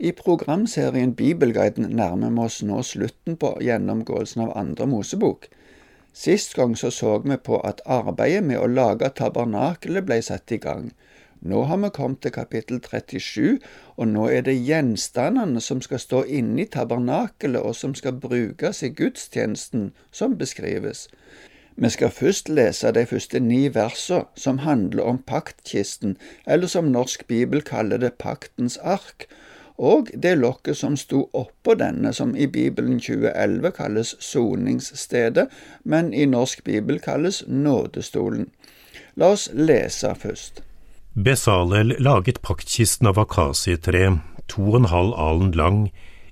I programserien Bibelguiden nærmer vi oss nå slutten på gjennomgåelsen av andre Mosebok. Sist gang så, så vi på at arbeidet med å lage tabernakelet ble satt i gang. Nå har vi kommet til kapittel 37, og nå er det gjenstandene som skal stå inne i tabernakelet, og som skal brukes i gudstjenesten, som beskrives. Vi skal først lese de første ni versene, som handler om paktkisten, eller som Norsk Bibel kaller det Paktens ark, og det lokket som sto oppå denne, som i Bibelen 2011 kalles soningsstedet, men i norsk bibel kalles nådestolen. La oss lese først. Besalel laget paktkisten av akasietre, to og en halv alen lang,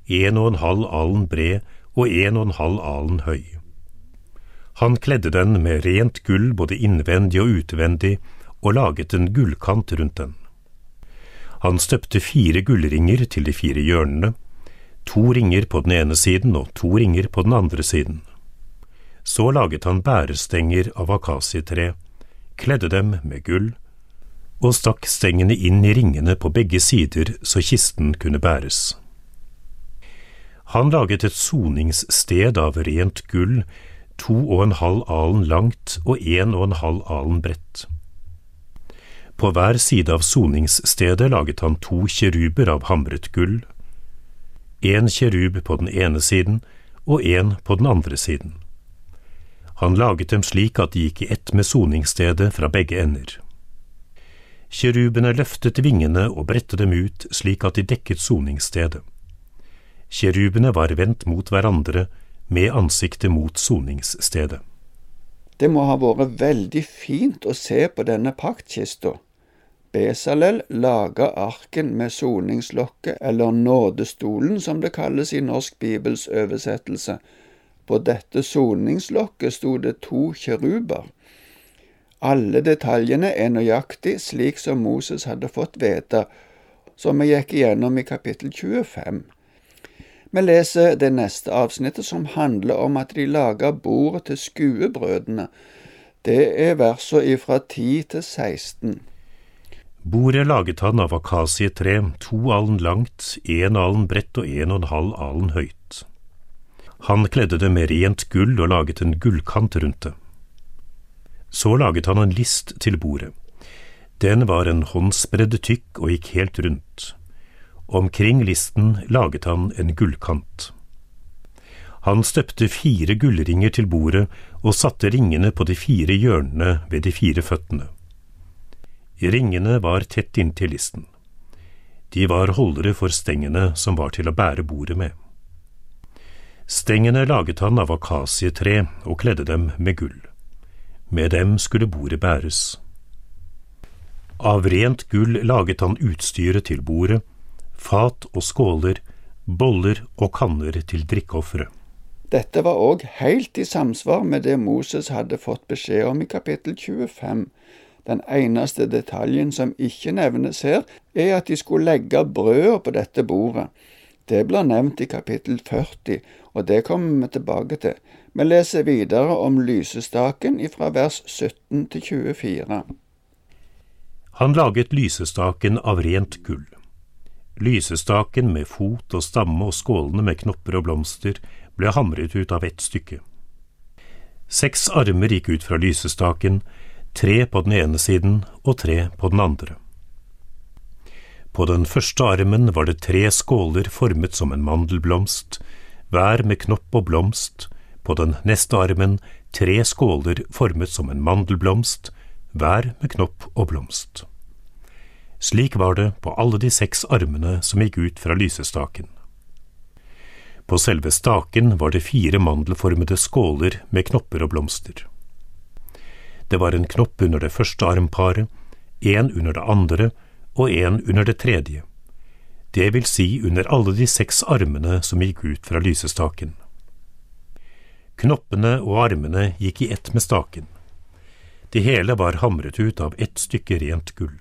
en og en halv alen bred og en og en halv alen høy. Han kledde den med rent gull både innvendig og utvendig, og laget en gullkant rundt den. Han støpte fire gullringer til de fire hjørnene, to ringer på den ene siden og to ringer på den andre siden. Så laget han bærestenger av akasietre, kledde dem med gull, og stakk stengene inn i ringene på begge sider så kisten kunne bæres. Han laget et soningssted av rent gull, to og en halv alen langt og en og en halv alen bredt. På hver side av soningsstedet laget han to kjeruber av hamret gull, en kjerub på den ene siden og en på den andre siden. Han laget dem slik at de gikk i ett med soningsstedet fra begge ender. Kjerubene løftet vingene og bredte dem ut slik at de dekket soningsstedet. Kjerubene var vendt mot hverandre med ansiktet mot soningsstedet. Det må ha vært veldig fint å se på denne paktkista. Besalel laga arken med soningslokket, eller nådestolen som det kalles i Norsk Bibels oversettelse. På dette soningslokket sto det to kjeruber. Alle detaljene er nøyaktig slik som Moses hadde fått vite, som vi gikk igjennom i kapittel 25. Vi leser det neste avsnittet, som handler om at de laga bordet til skuebrødene. Det er versene fra 10 til 16. Bordet laget han av akasietre, to alen langt, én alen bredt og en og en halv alen høyt. Han kledde det med rent gull og laget en gullkant rundt det. Så laget han en list til bordet. Den var en håndsbredd tykk og gikk helt rundt. Omkring listen laget han en gullkant. Han støpte fire gullringer til bordet og satte ringene på de fire hjørnene ved de fire føttene. Ringene var tett inntil listen. De var holdere for stengene som var til å bære bordet med. Stengene laget han av akasietre og kledde dem med gull. Med dem skulle bordet bæres. Av rent gull laget han utstyret til bordet, fat og skåler, boller og kanner til drikkeofre. Dette var òg helt i samsvar med det Moses hadde fått beskjed om i kapittel 25, den eneste detaljen som ikke nevnes her, er at de skulle legge brødet på dette bordet. Det blir nevnt i kapittel 40, og det kommer vi tilbake til. Vi leser videre om lysestaken fra vers 17 til 24. Han laget lysestaken av rent gull. Lysestaken med fot og stamme og skålene med knopper og blomster ble hamret ut av ett stykke. Seks armer gikk ut fra lysestaken, tre på den ene siden og tre på den andre. På den første armen var det tre skåler formet som en mandelblomst, hver med knopp og blomst, på den neste armen tre skåler formet som en mandelblomst, hver med knopp og blomst. Slik var det på alle de seks armene som gikk ut fra lysestaken. På selve staken var det fire mandelformede skåler med knopper og blomster. Det var en knopp under det første armparet, en under det andre og en under det tredje, det vil si under alle de seks armene som gikk ut fra lysestaken. Knoppene og armene gikk i ett med staken. Det hele var hamret ut av ett stykke rent gull.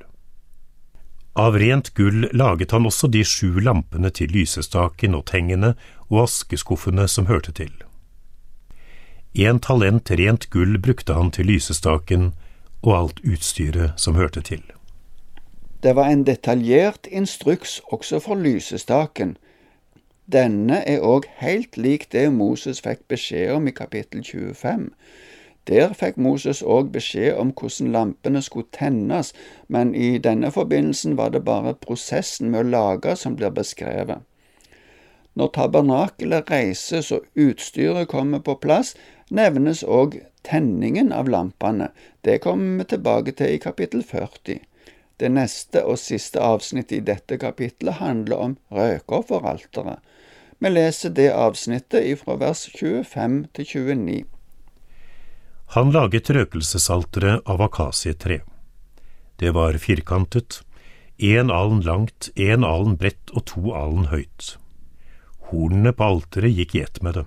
Av rent gull laget han også de sju lampene til lysestaken og tengene og askeskuffene som hørte til. En talent rent gull brukte han til lysestaken og alt utstyret som hørte til. Det var en detaljert instruks også for lysestaken. Denne er òg helt lik det Moses fikk beskjed om i kapittel 25. Der fikk Moses òg beskjed om hvordan lampene skulle tennes, men i denne forbindelsen var det bare prosessen med å lage som blir beskrevet. Når tabernakelet reises og utstyret kommer på plass, nevnes òg tenningen av lampene. Det kommer vi tilbake til i kapittel 40. Det neste og siste avsnittet i dette kapittelet handler om røkofferalteret. Vi leser det avsnittet fra vers 25 til 29. Han laget røkelsesalteret av akasietre. Det var firkantet, én alen langt, én alen bredt og to alen høyt. Hornene på alteret gikk i ett med det.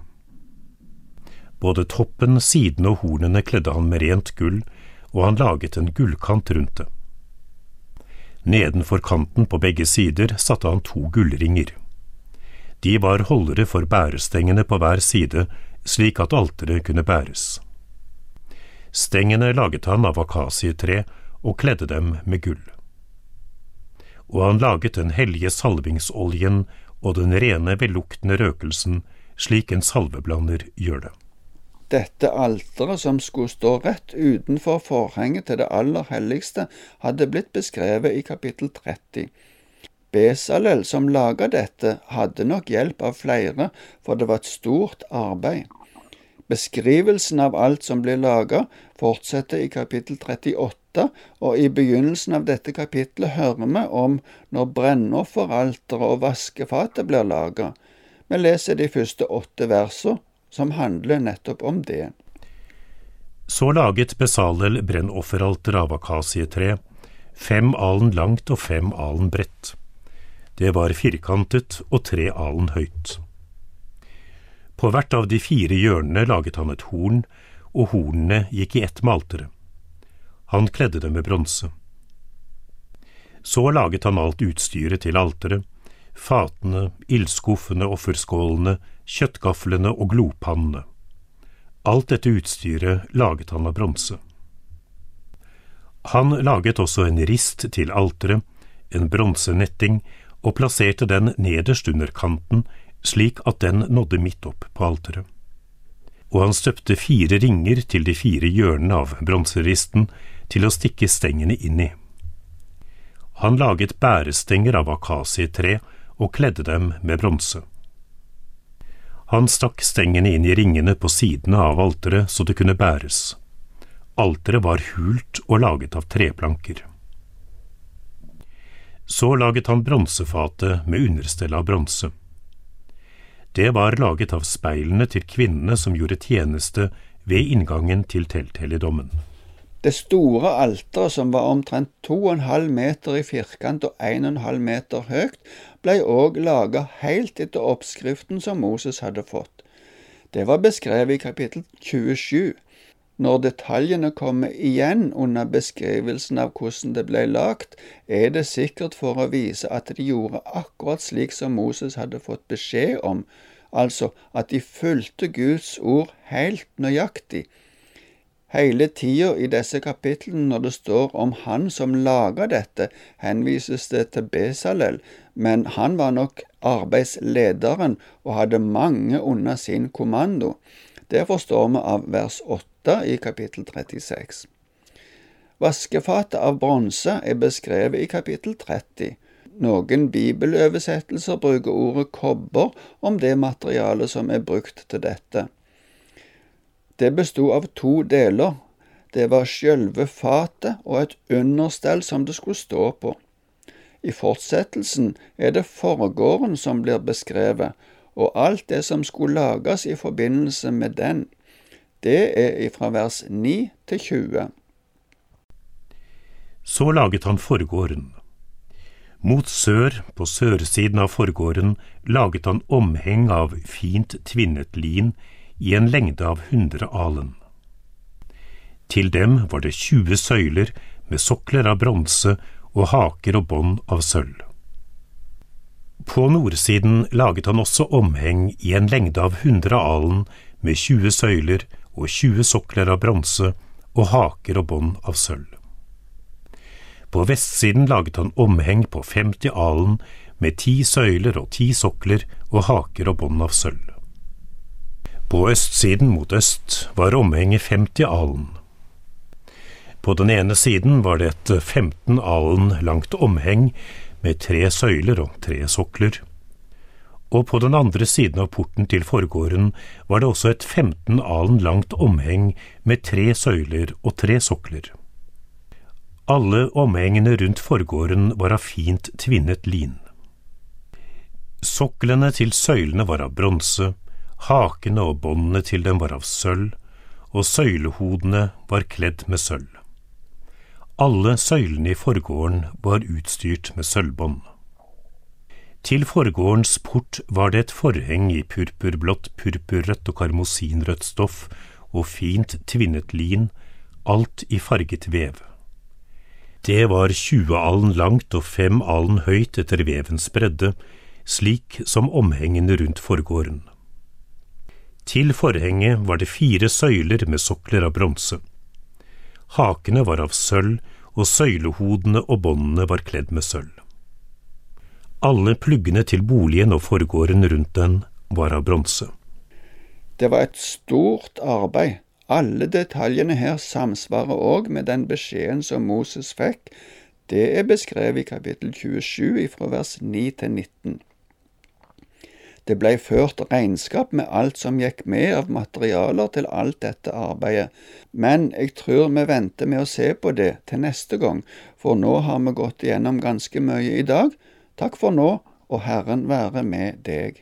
Både toppen, sidene og hornene kledde han med rent gull, og han laget en gullkant rundt det. Nedenfor kanten på begge sider satte han to gullringer. De var holdere for bærestengene på hver side, slik at alteret kunne bæres. Stengene laget han av akasietre og kledde dem med gull. Og han laget den hellige salvingsoljen og den rene, velluktende røkelsen, slik en salveblander gjør det. Dette alteret som skulle stå rett utenfor forhenget til det aller helligste, hadde blitt beskrevet i kapittel 30. Besalel, som laga dette, hadde nok hjelp av flere, for det var et stort arbeid. Beskrivelsen av alt som blir laga, fortsetter i kapittel 38, og i begynnelsen av dette kapittelet hører vi om når brennofferalteret og vaskefatet blir laga. Vi leser de første åtte versene, som handler nettopp om det. Så laget Besalel brennofferalter av akasietre, fem alen langt og fem alen bredt. Det var firkantet og tre alen høyt. På hvert av de fire hjørnene laget han et horn, og hornene gikk i ett med alteret. Han kledde det med bronse. Så laget han alt utstyret til alteret, fatene, ildskuffene, offerskålene, kjøttgaflene og glopannene. Alt dette utstyret laget han av bronse. Han laget også en rist til alteret, en bronsenetting, og plasserte den nederst under kanten, slik at den nådde midt opp på alteret. Og han støpte fire ringer til de fire hjørnene av bronseristen til å stikke stengene inn i. Han laget bærestenger av akasietre og kledde dem med bronse. Han stakk stengene inn i ringene på sidene av alteret så det kunne bæres. Alteret var hult og laget av treplanker. Så laget han bronsefatet med understell av bronse. Det var laget av speilene til kvinnene som gjorde tjeneste ved inngangen til telthelligdommen. Det store alteret, som var omtrent 2,5 meter i firkant og 1,5 meter høyt, ble òg laga helt etter oppskriften som Moses hadde fått. Det var beskrevet i kapittel 27. Når detaljene kommer igjen under beskrivelsen av hvordan det ble lagt, er det sikkert for å vise at de gjorde akkurat slik som Moses hadde fått beskjed om, altså at de fulgte Guds ord helt nøyaktig. Hele tida i disse kapitlene når det står om han som laga dette, henvises det til Besalel, men han var nok arbeidslederen og hadde mange under sin kommando. Det forstår vi av vers 8 i kapittel 36. Vaskefatet av bronse er beskrevet i kapittel 30. Noen bibeløversettelser bruker ordet kobber om det materialet som er brukt til dette. Det bestod av to deler. Det var sjølve fatet og et understell som det skulle stå på. I fortsettelsen er det forgården som blir beskrevet, og alt det som skulle lages i forbindelse med den. Det er fra vers 9 til 20. Så laget han forgården. Mot sør, på sørsiden av forgården, laget han omheng av fint tvinnet lin i en lengde av hundre alen. Til dem var det tjue søyler med sokler av bronse og haker og bånd av sølv. På nordsiden laget han også omheng i en lengde av hundre alen med 20 søyler og 20 sokler av bronse og haker og bånd av sølv. På vestsiden laget han omheng på 50 alen med ti søyler og ti sokler og haker og bånd av sølv. På østsiden mot øst var omhenget 50 alen. På den ene siden var det et 15 alen langt omheng med tre søyler og tre sokler. Og på den andre siden av porten til forgården var det også et 15 alen langt omheng med tre søyler og tre sokler. Alle omhengene rundt forgården var av fint tvinnet lin. Soklene til søylene var av bronse, hakene og båndene til dem var av sølv, og søylehodene var kledd med sølv. Alle søylene i forgården var utstyrt med sølvbånd. Til forgårdens port var det et forheng i purpurblått, purpurrødt og karmosinrødt stoff og fint tvinnet lin, alt i farget vev. Det var tjue alen langt og fem alen høyt etter vevens bredde, slik som omhengene rundt forgården. Til forhenget var det fire søyler med sokler av bronse. Hakene var av sølv, og søylehodene og båndene var kledd med sølv. Alle pluggene til boligen og forgården rundt den var av bronse. Det var et stort arbeid. Alle detaljene her samsvarer òg med den beskjeden som Moses fikk. Det er beskrevet i kapittel 27 fra vers 9 til 19. Det ble ført regnskap med alt som gikk med av materialer til alt dette arbeidet, men jeg tror vi venter med å se på det til neste gang, for nå har vi gått igjennom ganske mye i dag. Takk for nå, og Herren være med deg.